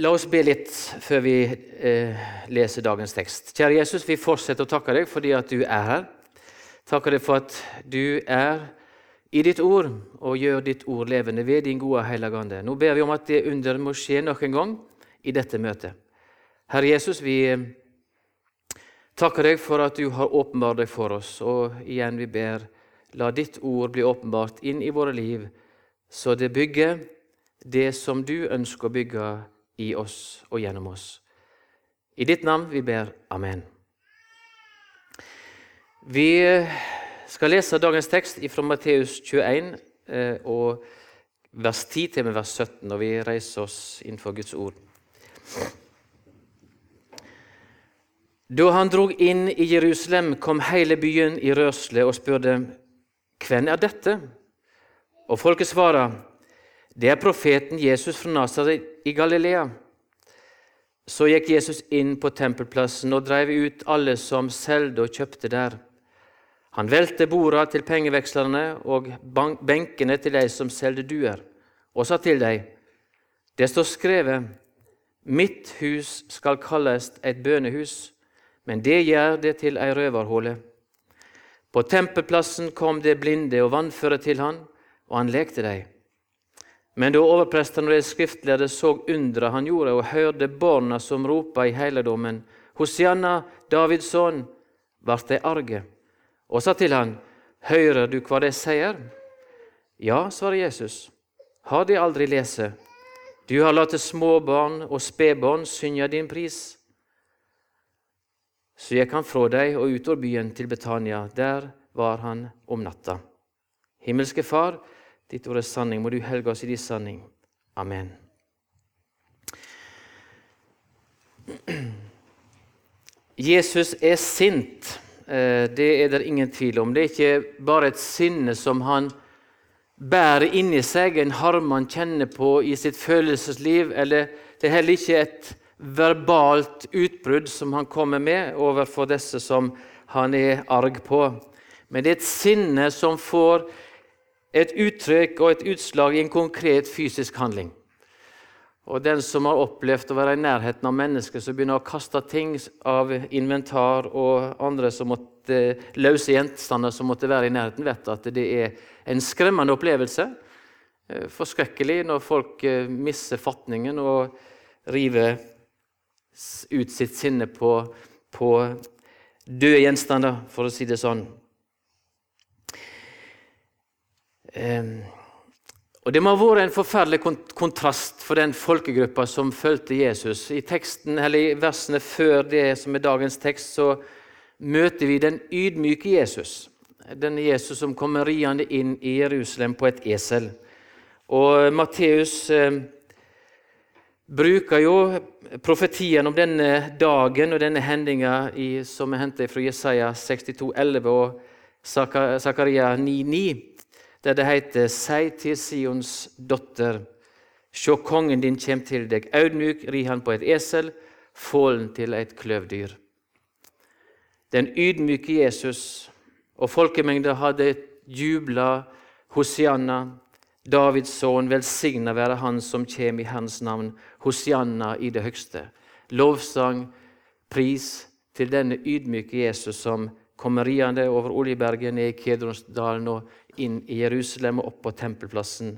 La oss be litt før vi eh, leser dagens tekst. Kjære Jesus, vi fortsetter å takke deg fordi at du er her. Takker deg for at du er i ditt ord og gjør ditt ord levende ved din gode Hellige Ande. Nå ber vi om at det under må skje nok en gang i dette møtet. Herre Jesus, vi eh, takker deg for at du har åpenbart deg for oss. Og igjen vi ber, la ditt ord bli åpenbart inn i våre liv, så det bygger det som du ønsker å bygge i oss og gjennom oss. I ditt navn vi ber. Amen. Vi skal lese dagens tekst fra Matteus 21, eh, og vers 10 til med vers 17, og vi reiser oss innenfor Guds ord. Da han drog inn i Jerusalem, kom hele byen i rørsle og spurte, 'Hvem er dette?' Og folket svarer, det er profeten Jesus fra Nasaret i Galilea. Så gikk Jesus inn på tempelplassen og drev ut alle som solgte og kjøpte der. Han velte borda til pengevekslerne og benkene til de som solgte duer, og sa til dem, det står skrevet, mitt hus skal kalles et bønehus, men det gjør det til ei røverhule. På tempelplassen kom det blinde og vannføre til han, og han lekte dem. Men da overpresten og de skriftlærde så undret han gjorde, og hørte barna som ropa i heiligdommen, Hosianna, Davids sønn, vart de arge, og sa til han, Hører du hva de sier? Ja, svarer Jesus, har de aldri lese? Du har latt småbarn og spedbarn synge din pris. Så gikk han fra dem og ut av byen til Betania. Der var han om natta. Himmelske Far, Ditt ord er sanning. Må du helge oss i din sanning. Amen. Jesus er sint. Eh, det er det ingen tvil om. Det er ikke bare et sinne som han bærer inni seg, en harm han kjenner på i sitt følelsesliv. eller Det er heller ikke et verbalt utbrudd som han kommer med overfor disse som han er arg på. Men det er et sinne som får et uttrykk og et utslag i en konkret fysisk handling. Og Den som har opplevd å være i nærheten av mennesker som begynner å kaste ting av inventar og andre som måtte, løse gjenstander som måtte være i nærheten, vet at det er en skremmende opplevelse. Eh, forskrekkelig når folk eh, mister fatningen og river ut sitt sinne på, på døde gjenstander, for å si det sånn. Og Det må ha vært en forferdelig kontrast for den folkegruppa som fulgte Jesus. I teksten, i versene før det som er dagens tekst, så møter vi den ydmyke Jesus. Den Jesus som kommer riende inn i Jerusalem på et esel. Og Matteus eh, bruker jo profetien om denne dagen og denne hendinga som er hentet fra Jesaja 62, 11 og Zakaria 9,9 der det heter «Sei til Sions dotter, sjå kongen din kjem til deg. Audmjuk ri han på et esel, fålen til et kløvdyr. Den ydmyke Jesus og folkemengda hadde jubla Hosianna, Davids sønn, velsigna være Han som kjem i Hans navn, Hosianna i det høgste. Lovsang, pris til denne ydmyke Jesus som kommer riende over Oljeberget, ned i Kedronsdalen og inn i Jerusalem og opp på tempelplassen.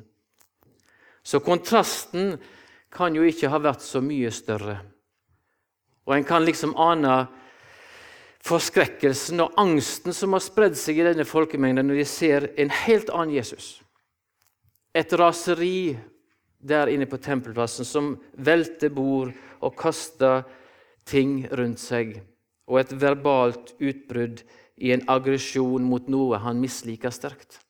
Så kontrasten kan jo ikke ha vært så mye større. Og en kan liksom ane forskrekkelsen og angsten som har spredd seg i denne folkemengden når de ser en helt annen Jesus. Et raseri der inne på tempelplassen som velter bord og kaster ting rundt seg, og et verbalt utbrudd i en aggresjon mot noe han misliker sterkt.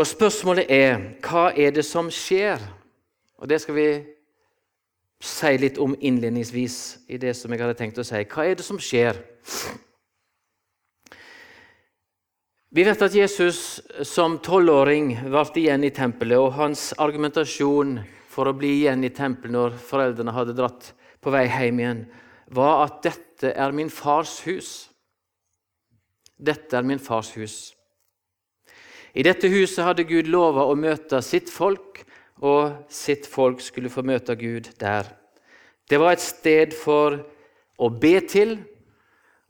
Og Spørsmålet er hva er det som skjer? Og Det skal vi si litt om innledningsvis i det som jeg hadde tenkt å si. Hva er det som skjer? Vi vet at Jesus som tolvåring ble igjen i tempelet, og hans argumentasjon for å bli igjen i tempelet når foreldrene hadde dratt på vei hjem igjen, var at 'dette er min fars hus'. Dette er min fars hus. I dette huset hadde Gud lova å møte sitt folk og sitt folk skulle få møte Gud der. Det var et sted for å be til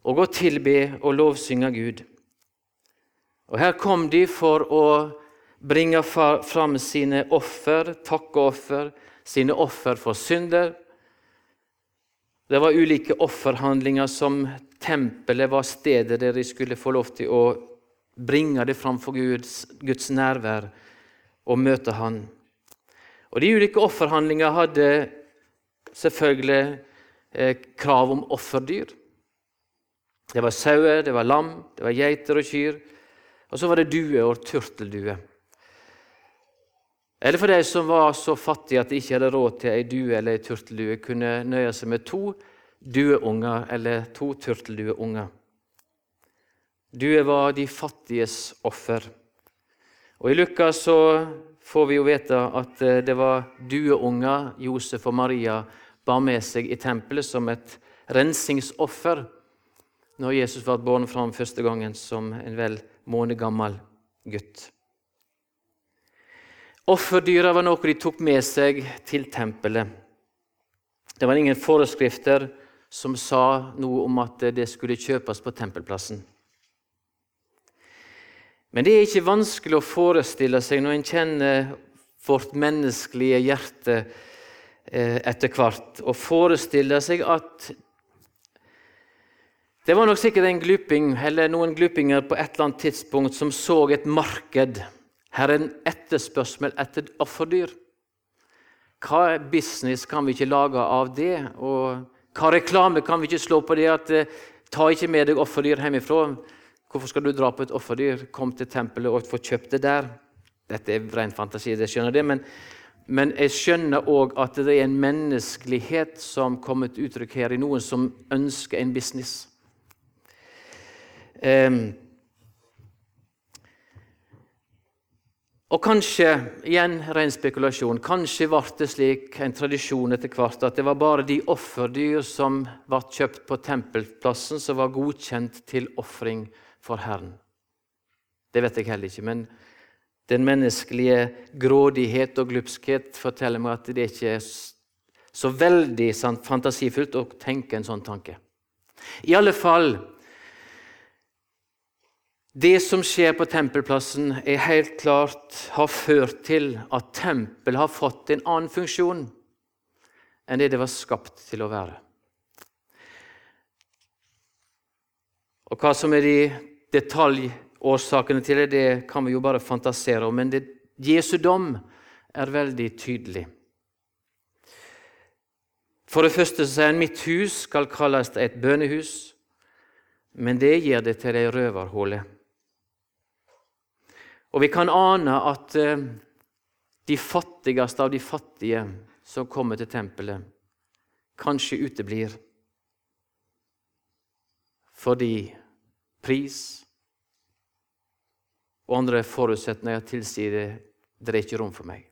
og å tilbe og lovsynge Gud. Og Her kom de for å bringe fram sine offer, takkeoffer, sine offer for synder. Det var ulike offerhandlinger som tempelet var stedet der de skulle få lov til å bringe det framfor Guds, Guds nærvær og møte Han. Og De ulike offerhandlinger hadde selvfølgelig eh, krav om offerdyr. Det var sauer, det var lam, det var geiter og kyr. Og så var det due og turteldue. Eller for de som var så fattige at de ikke hadde råd til ei due eller ei turteldue, kunne nøye seg med to dueunger eller to turteldueunger. Due var de fattiges offer. Og I Lukas så får vi jo vite at eh, det var dueunger Josef og Maria bar med seg i tempelet som et rensingsoffer når Jesus ble båret fram første gangen som en vel måned gammel gutt. Offerdyra var noe de tok med seg til tempelet. Det var ingen foreskrifter som sa noe om at det skulle kjøpes på tempelplassen. Men det er ikke vanskelig å forestille seg når en kjenner vårt menneskelige hjerte eh, etter hvert, å forestille seg at det var nok sikkert en gluping eller noen glupinger på et eller annet tidspunkt som så et marked. Her er en etterspørsel etter offerdyr. Hva business kan vi ikke lage av det? Og hva reklame kan vi ikke slå på det at eh, ta ikke med deg offerdyr hjemmefra? Hvorfor skal du dra på et offerdyr? Kom til tempelet og få kjøpt det der. Dette er ren fantasi, jeg skjønner det, men, men jeg skjønner òg at det er en menneskelighet som kommer til uttrykk her i noen som ønsker en business. Um, og kanskje, igjen ren spekulasjon, kanskje ble det slik en tradisjon etter hvert at det var bare de offerdyr som ble kjøpt på tempelplassen, som var godkjent til ofring for Herren. Det vet jeg heller ikke, men den menneskelige grådighet og glupskhet forteller meg at det ikke er så veldig fantasifullt å tenke en sånn tanke. I alle fall det som skjer på tempelplassen, er helt klart har ført til at tempelet har fått en annen funksjon enn det det var skapt til å være. Og Hva som er de detaljårsakene til det, det kan vi jo bare fantasere om. Men det, Jesu dom er veldig tydelig. For det første så sier han mitt hus skal kalles et bønnehus, men det gjør det til ei røverhule. Og vi kan ane at eh, de fattigste av de fattige som kommer til tempelet, kanskje uteblir fordi pris og andre forutsetninger tilsier det det er ikke rom for meg.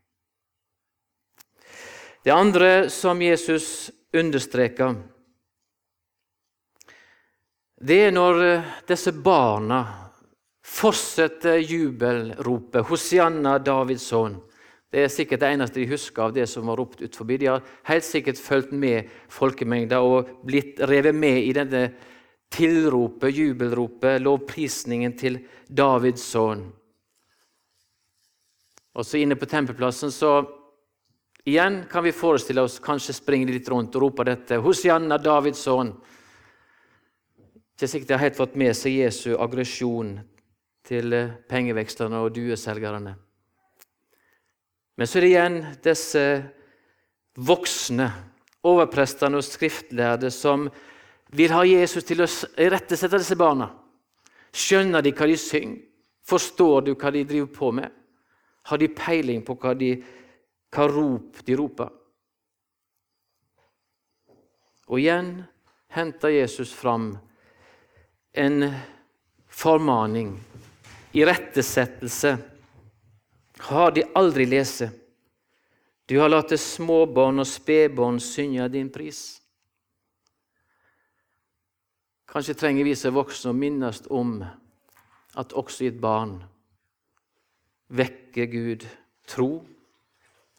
Det andre som Jesus understreker, det er når eh, disse barna fortsetter jubelropet 'Hosianna, Davids sønn'. Det er sikkert det eneste de husker av det som var ropt utenfor. De har helt sikkert fulgt med folkemengda og blitt revet med i denne tilropet, jubelropet, lovprisningen til Davids sønn. Og så inne på tempelplassen så igjen kan vi forestille oss kanskje springe litt rundt og rope dette. Hosianna, Davids sønn. Ikke sikkert de har helt fått med seg Jesu aggresjon til pengevekslerne og dueselgerne. Men så er det igjen disse voksne, overprestene og skriftlærde, som vil ha Jesus til å irettesette disse barna. Skjønner de hva de synger? Forstår du hva de driver på med? Har de peiling på hva, de, hva rop de roper? Og igjen henter Jesus fram en formaning irettesettelse har de aldri lese. Du har latt småbarn og spedbarn synge din pris. Kanskje trenger vi som voksne å minnes om at også i et barn vekker Gud tro,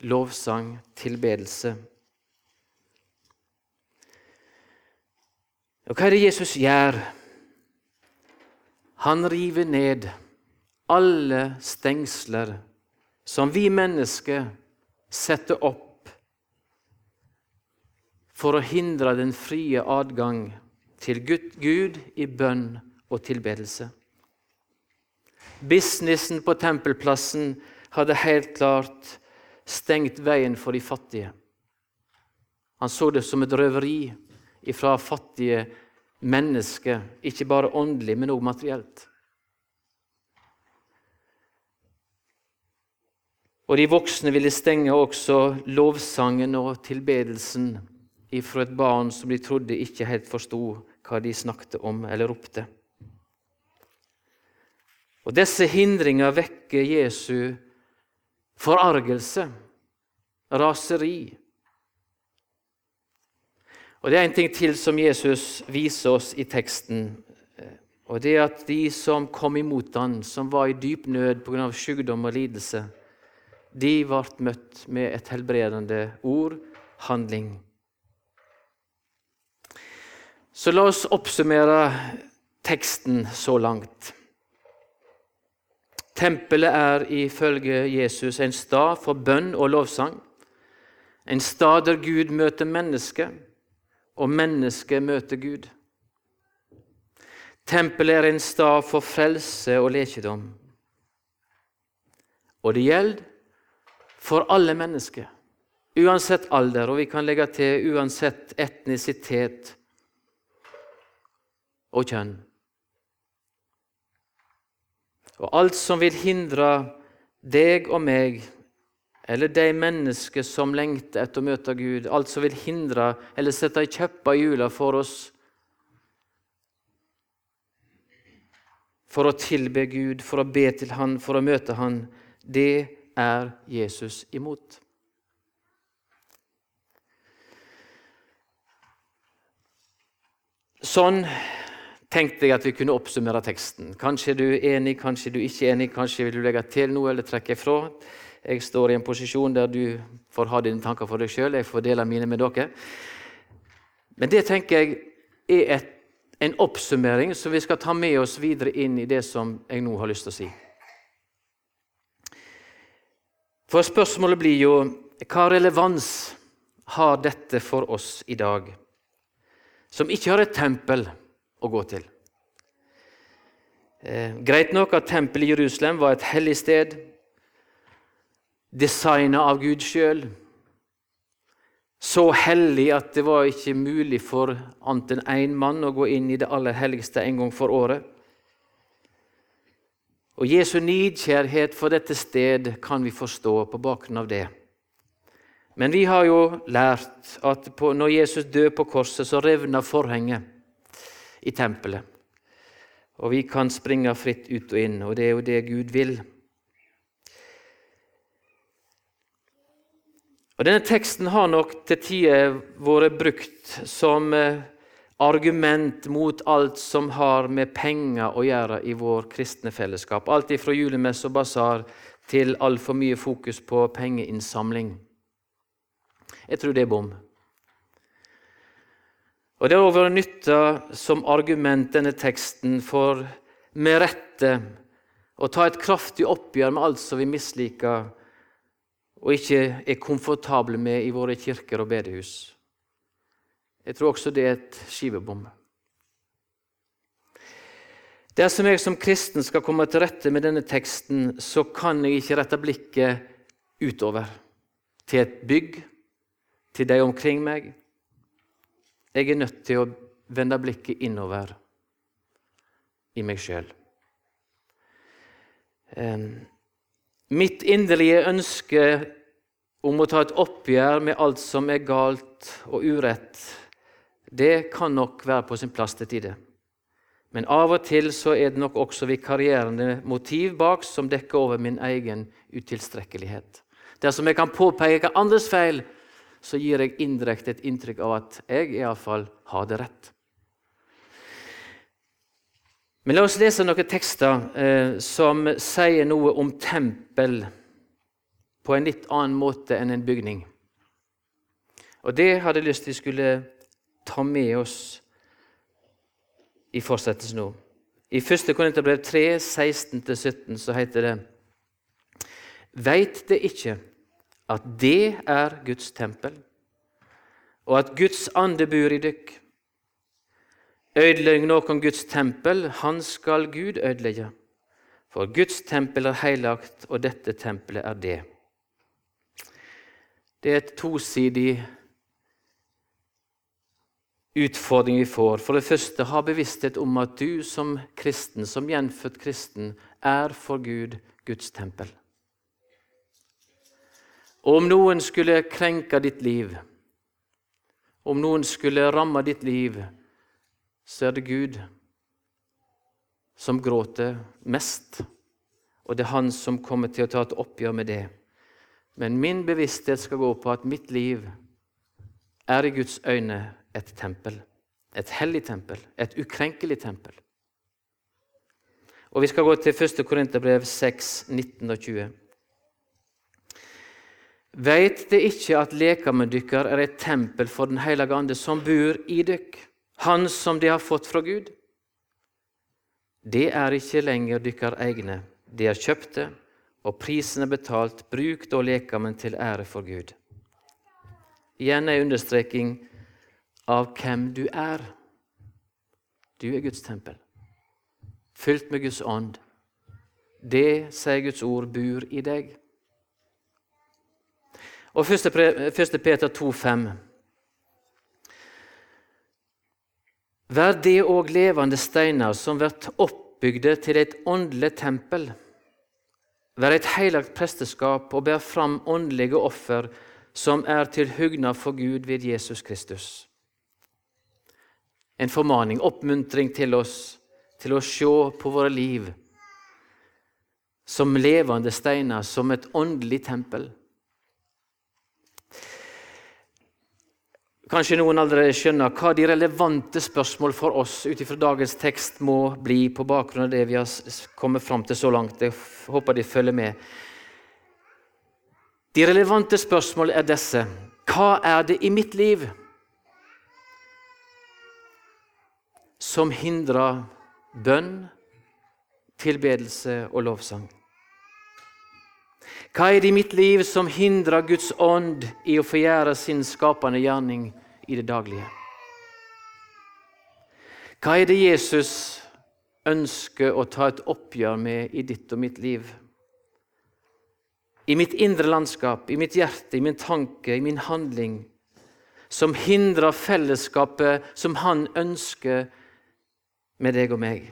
lovsang, tilbedelse. Og hva er det Jesus gjør? Han river ned alle stengsler som vi mennesker setter opp for å hindre den frie adgang til Gud i bønn og tilbedelse. Businessen på tempelplassen hadde helt klart stengt veien for de fattige. Han så det som et røveri fra fattige mennesker, ikke bare åndelig, men også materielt. Og de voksne ville stenge også lovsangen og tilbedelsen ifra et barn som de trodde ikke helt forsto hva de snakket om eller ropte. Og Disse hindringer vekker Jesu forargelse, raseri. Og Det er en ting til som Jesus viser oss i teksten. Og det er at de som kom imot han, som var i dyp nød pga. sykdom og lidelse, de ble møtt med et helbredende ord, handling. Så la oss oppsummere teksten så langt. Tempelet er ifølge Jesus en stad for bønn og lovsang. En stad der Gud møter mennesket, og mennesket møter Gud. Tempelet er en stad for frelse og lekedom. Og det gjelder for alle mennesker, uansett alder, og vi kan legge til uansett etnisitet og kjønn. Og alt som vil hindre deg og meg, eller de mennesker som lengter etter å møte Gud, alt som vil hindre eller sette ei kjepper i hjula for oss for å tilbe Gud, for å be til Han, for å møte Han, det er Jesus imot. Sånn tenkte jeg at vi kunne oppsummere teksten. Kanskje er du enig, kanskje er du ikke enig, kanskje vil du legge til noe eller trekke ifra. Jeg står i en posisjon der du får ha dine tanker for deg sjøl, jeg får dele mine med dere. Men det tenker jeg er et, en oppsummering som vi skal ta med oss videre inn i det som jeg nå har lyst til å si. For spørsmålet blir jo hva relevans har dette for oss i dag, som ikke har et tempel å gå til? Eh, greit nok at tempelet i Jerusalem var et hellig sted, designa av Gud sjøl. Så hellig at det var ikke mulig for annet enn én mann å gå inn i det aller helligste en gang for året. Og Jesu nidkjærhet for dette sted kan vi forstå på bakgrunn av det. Men vi har jo lært at på, når Jesus døde på korset, så revna forhenget i tempelet. Og vi kan springe fritt ut og inn, og det er jo det Gud vil. Og Denne teksten har nok til tider vært brukt som eh, argument mot alt som har med penger å gjøre i vår kristne fellesskap. Alt fra julemesse og basar til altfor mye fokus på pengeinnsamling. Jeg tror det er bom. Og Det har vært nytta som argument, denne teksten, for med rette å ta et kraftig oppgjør med alt som vi misliker og ikke er komfortable med i våre kirker og bedehus. Jeg tror også det er et skivebom. Dersom jeg som kristen skal komme til rette med denne teksten, så kan jeg ikke rette blikket utover, til et bygg, til de omkring meg. Jeg er nødt til å vende blikket innover i meg sjøl. Mitt inderlige ønske om å ta et oppgjør med alt som er galt og urett, det kan nok være på sin plass til tider. Men av og til så er det nok også vikarierende motiv bak som dekker over min egen utilstrekkelighet. Dersom jeg kan påpeke andres feil, så gir jeg indirekte et inntrykk av at jeg iallfall har det rett. Men la oss lese noen tekster eh, som sier noe om tempel på en litt annen måte enn en bygning. Og Det hadde jeg lyst til vi skulle ta med oss i fortsettelsen nå. I 1. Korinterbrev 3, 16-17 så heter det Veit det ikke at det er Guds tempel, og at Guds ande bor i dykk? Ødelegg noen Guds tempel, han skal Gud ødelegge. For Guds tempel er heilagt, og dette tempelet er det. Det er et tosidig utfordring vi får. For det første, ha bevissthet om at du som kristen, som gjenfødt kristen, er for Gud Guds tempel. Og om noen skulle krenke ditt liv, om noen skulle ramme ditt liv, så er det Gud som gråter mest, og det er han som kommer til å ta et oppgjør med det. Men min bevissthet skal gå på at mitt liv er i Guds øyne et tempel. Et hellig tempel, et ukrenkelig tempel. Og Vi skal gå til 1. Korinterbrev 6, 19 og 20. Veit det ikke at lekamen dykkar er et tempel for Den hellige ande som bor i dykk, han som de har fått fra Gud? Det er ikke lenger dykkar egne, de er kjøpte, og prisen er betalt. Bruk da lekamen til ære for Gud. Igjen ei understreking av hvem du er. Du er Guds tempel, fylt med Guds ånd. Det, sier Guds ord, bor i deg. Og 1. Peter 2,5. Vær det òg levende steiner som blir oppbygde til et åndelig tempel. Vær et heilagt presteskap og bær fram åndelige offer som er til hugnad for Gud ved Jesus Kristus. En formaning, oppmuntring til oss til å se på våre liv som levende steiner, som et åndelig tempel. Kanskje noen allerede skjønner hva de relevante spørsmål for oss ut ifra dagens tekst må bli på bakgrunn av det vi har kommet fram til så langt. Jeg håper de følger med. De relevante spørsmål er disse. Hva er det i mitt liv som hindrer bønn, tilbedelse og lovsang? Hva er det i mitt liv som hindrer Guds ånd i å få sin skapende gjerning i det daglige? Hva er det Jesus ønsker å ta et oppgjør med i ditt og mitt liv? I mitt indre landskap, i mitt hjerte, i min tanke, i min handling, som hindrer fellesskapet som han ønsker med deg og meg.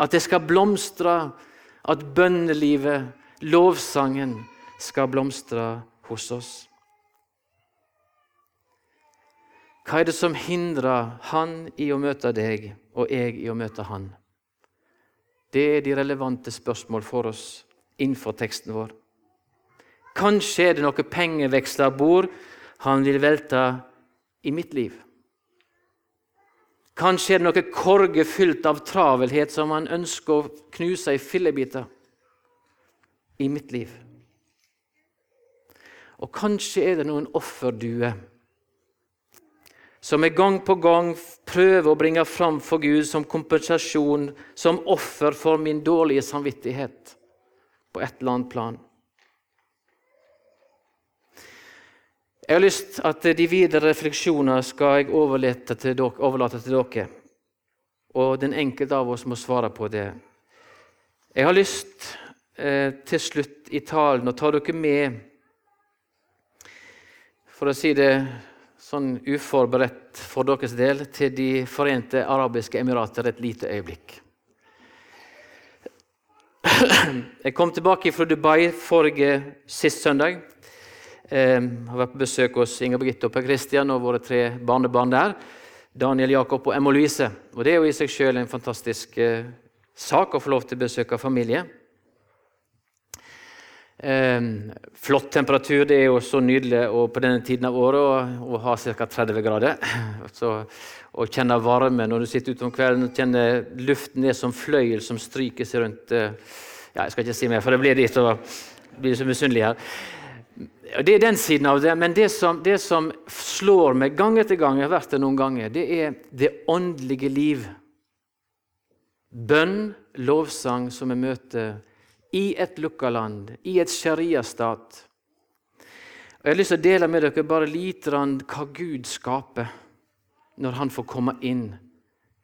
At det skal blomstre, at bønnelivet, lovsangen, skal blomstre hos oss. Hva er det som hindrer han i å møte deg og jeg i å møte han? Det er de relevante spørsmål for oss innenfor teksten vår. Kanskje er det noe pengevekslerbord han vil velte i mitt liv. Kanskje er det noe korge fylt av travelhet som han ønsker å knuse i fillebiter i mitt liv. Og kanskje er det noen offerduer som jeg gang på gang prøver å bringe fram for Gud som kompensasjon, som offer for min dårlige samvittighet på et eller annet plan. Jeg har lyst til at de videre refleksjoner skal jeg overlate til dere, overlate til dere. Og den enkelte av oss må svare på det. Jeg har lyst eh, til slutt i talen å ta dere med for å si det sånn uforberedt for deres del, til De forente arabiske emirater et lite øyeblikk. Jeg kom tilbake fra Dubai forrige sist søndag. Jeg ehm, har vært på besøk hos Inger Birgitte og Per Christian og våre tre barnebarn der. Daniel, Jakob og Emma Louise. Og Det er jo i seg sjøl en fantastisk eh, sak å få lov til å besøke familie. Eh, flott temperatur. Det er jo så nydelig og på denne tiden av året å, ha ca. 30 grader. Så, å kjenne varme når du sitter ute om kvelden og kjenner luften er som fløyel som stryker seg rundt eh, ja, Jeg skal ikke si mer, for det blir litt og blir så misunnelig her. Det er den siden av det. Men det som, det som slår meg gang etter gang, jeg har vært det noen ganger, det er det åndelige liv. Bønn, lovsang, som vi møter i et lukka land, i et sharia-stat. Og Jeg har lyst til å dele med dere bare litt hva Gud skaper når han får komme inn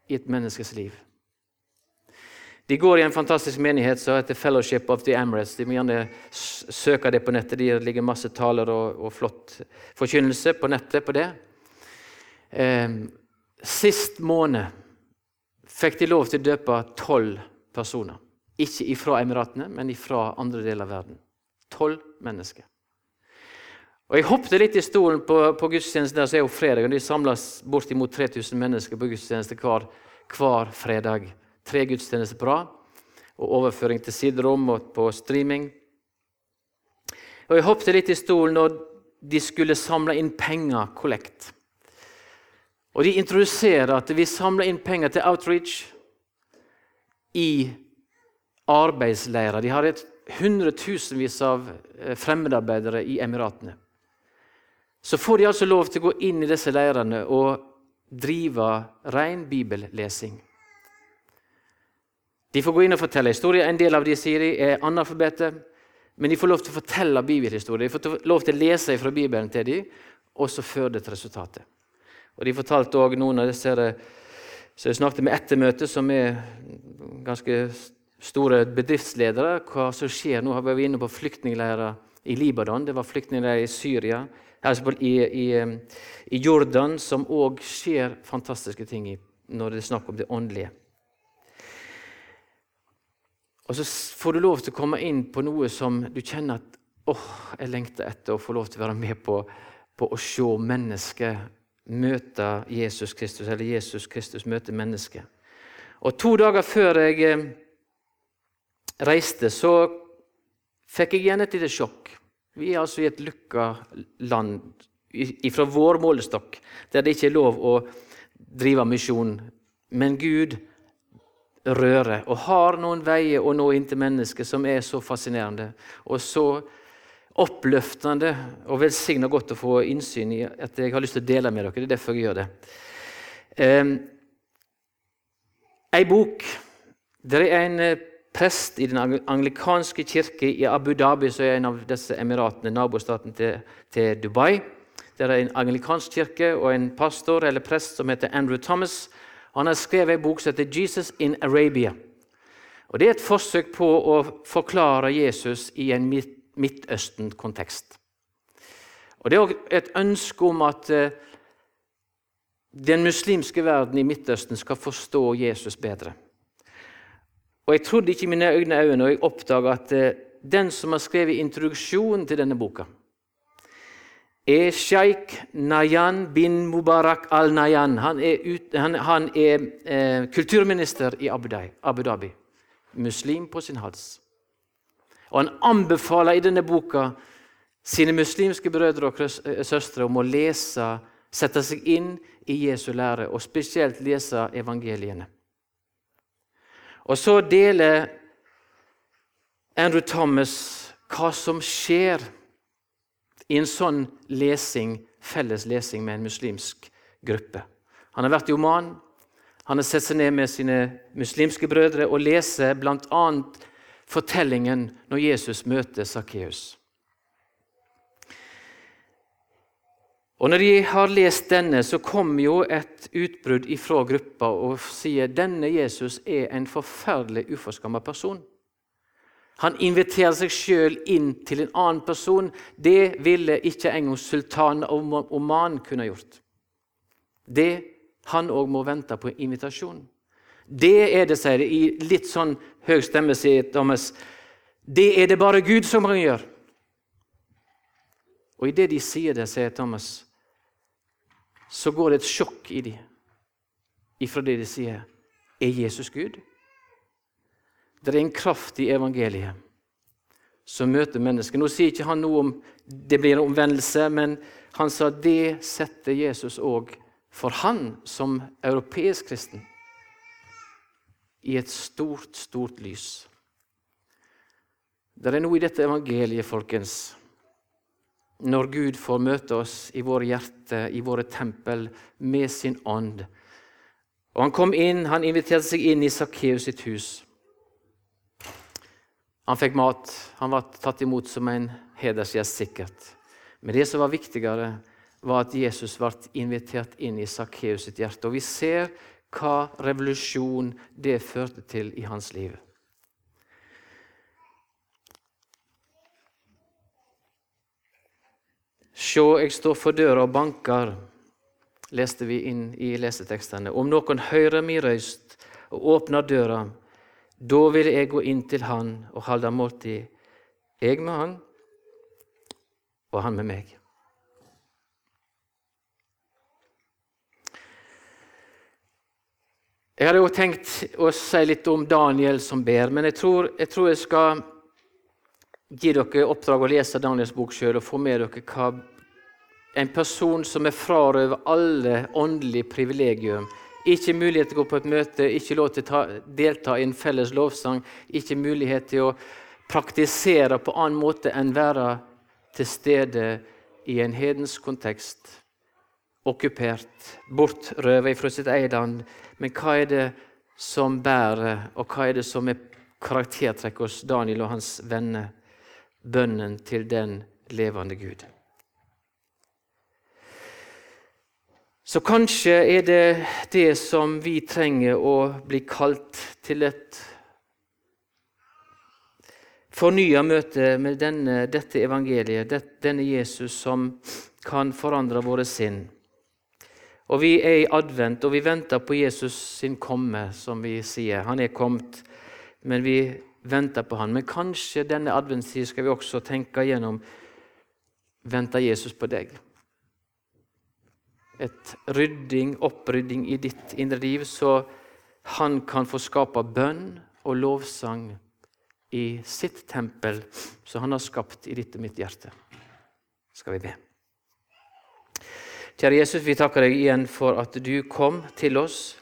i et menneskes liv. De går i en fantastisk menighet som heter Fellowship of the Emirates. De må gjerne søke det på nettet. Det ligger masse taler og, og flott forkynnelse på nettet på det. Eh, sist måned fikk de lov til å døpe tolv personer. Ikke ifra Emiratene, men ifra andre deler av verden. Tolv mennesker. Og Jeg hoppet litt i stolen på, på gudstjenesten der, så er jo fredag, og de samles bortimot 3000 mennesker på gudstjeneste hver, hver fredag tre gudstjenester på rad, og overføring til siderom og på streaming. Og Jeg hoppet litt i stolen når de skulle samle inn penger, kollekt. Og De introduserer at vi samler inn penger til outreach i arbeidsleirer. De et hundretusenvis av eh, fremmedarbeidere i Emiratene. Så får de altså lov til å gå inn i disse leirene og drive ren bibellesing. De får gå inn og fortelle historier. En del av de sier de er analfabeter, men de får lov til å fortelle bibelhistorier. De får lov til å lese fra Bibelen til dem, og så fører det til resultatet. Og De fortalte også noen av disse som jeg snakket med etter møtet, som er ganske store bedriftsledere, hva som skjer nå. Har vi inne på flyktningleirer i Libanon, det var flyktningleirer i Syria, altså i, i, i Jordan, som òg skjer fantastiske ting i når det er snakk om det åndelige. Og så får du lov til å komme inn på noe som du kjenner at åh, jeg lengter etter å få lov til å være med på, på å se mennesket møte Jesus Kristus, eller Jesus Kristus møte mennesket. Og To dager før jeg reiste, så fikk jeg igjen et lite sjokk. Vi er altså i et lukka land fra vår målestokk, der det ikke er lov å drive misjon. Men Gud rører og har noen veier å nå inn til mennesket som er så fascinerende og så oppløftende og velsigna godt å få innsyn i at jeg har lyst til å dele med dere. Det er derfor jeg gjør det. Um, ei bok Det er en eh, prest i den anglikanske kirke i Abu Dhabi, som er en av disse emiratene, nabostaten til, til Dubai. Det er en anglikansk kirke og en pastor eller prest som heter Andrew Thomas han har skrevet en bok som heter 'Jesus in Arabia'. Og Det er et forsøk på å forklare Jesus i en Midtøsten-kontekst. Og Det er også et ønske om at eh, den muslimske verden i Midtøsten skal forstå Jesus bedre. Og Jeg trodde ikke mine egne øyne og jeg oppdaga at eh, den som har skrevet introduksjonen til denne boka, er sjeik Nayan bin Mubarak al-Nayan. Han er, ut, han, han er eh, kulturminister i Abu Dhabi, Abu Dhabi. Muslim på sin hals. Og Han anbefaler i denne boka sine muslimske brødre og eh, søstre om å lese, sette seg inn i Jesu lære, og spesielt lese evangeliene. Og så deler Andrew Thomas hva som skjer i en sånn lesing, felles lesing med en muslimsk gruppe. Han har vært i Oman. Han har sett seg ned med sine muslimske brødre og leser bl.a. fortellingen når Jesus møter Sakkeus. Og Når de har lest denne, så kommer jo et utbrudd ifra gruppa og sier denne Jesus er en forferdelig uforskamma person. Han inviterer seg sjøl inn til en annen person. Det ville ikke engang sultanen av Oman kunne gjort. Det Han òg må vente på invitasjon. Det er det, sier det i litt sånn høy stemme, sier Thomas. Det er det bare Gud som kan gjøre. Og idet de sier det, sier Thomas, så går det et sjokk i dem ifra det de sier. Er Jesus Gud? Det er en kraft i evangeliet som møter mennesket. Nå sier ikke han noe om det blir en omvendelse, men han sa det setter Jesus òg for han som europeisk kristen i et stort, stort lys. Det er noe i dette evangeliet folkens, når Gud får møte oss i våre hjerter, i våre tempel, med sin ånd. Og Han kom inn, han inviterte seg inn i Sakkeus sitt hus. Han fikk mat, han var tatt imot som en hedersgjest, sikkert. Men det som var viktigere, var at Jesus ble invitert inn i Sakkeus sitt hjerte. Og vi ser hva revolusjon det førte til i hans liv. Sjå, jeg står for døra og banker, leste vi inn i lesetekstene. Om noen hører mi røyst og åpner døra, da vil jeg gå inn til han og holde måltid, jeg med han og han med meg. Jeg hadde jo tenkt å si litt om Daniel som ber, men jeg tror jeg, tror jeg skal gi dere oppdrag å lese Daniels bok sjøl og få med dere hva en person som er frarøvet alle åndelige privilegium, ikke mulighet til å gå på et møte, ikke lov til å ta, delta i en felles lovsang, ikke mulighet til å praktisere på annen måte enn være til stede i en hedensk kontekst, okkupert, bortrøvet fra sitt eget land, men hva er det som bærer, og hva er det som er karaktertrekk hos Daniel og hans venner? Bønnen til den levende Gud. Så kanskje er det det som vi trenger å bli kalt til et fornya møte med denne, dette evangeliet, denne Jesus som kan forandre våre sinn. Og Vi er i advent, og vi venter på Jesus sin komme, som vi sier. Han er kommet, men vi venter på han. Men kanskje denne adventstid skal vi også tenke gjennom Venter Jesus på deg? Et rydding, opprydding i ditt indre liv, så han kan få skape bønn og lovsang i sitt tempel, som han har skapt i ditt og mitt hjerte. Skal vi be. Kjære Jesus, vi takker deg igjen for at du kom til oss.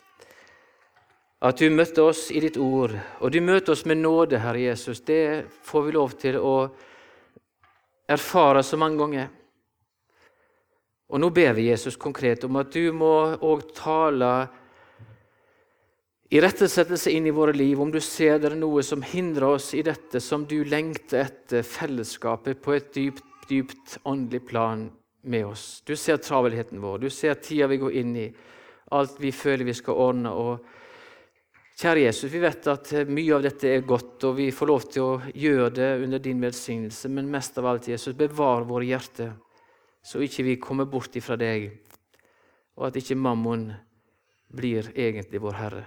At du møtte oss i ditt ord. Og du møter oss med nåde, Herre Jesus. Det får vi lov til å erfare så mange ganger. Og nå ber vi Jesus konkret om at du må òg tale irettesettelse inn i våre liv. Om du ser det er noe som hindrer oss i dette, som du lengter etter fellesskapet på et dypt, dypt åndelig plan med oss. Du ser travelheten vår, du ser tida vi går inn i, alt vi føler vi skal ordne. og Kjære Jesus, vi vet at mye av dette er godt, og vi får lov til å gjøre det under din velsignelse, men mest av alt, Jesus, bevar våre hjerter, så ikke vi kommer bort ifra deg, og at ikke mammon blir egentlig vår Herre.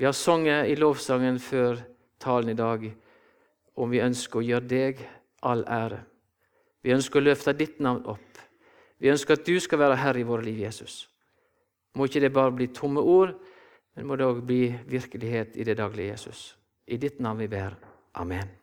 Vi har sunget i lovsangen før talen i dag om vi ønsker å gjøre deg all ære. Vi ønsker å løfte ditt navn opp. Vi ønsker at du skal være herre i våre liv, Jesus. Må ikke det bare bli tomme ord, men må det òg bli virkelighet i det daglige, Jesus. I ditt navn vi ber. Amen.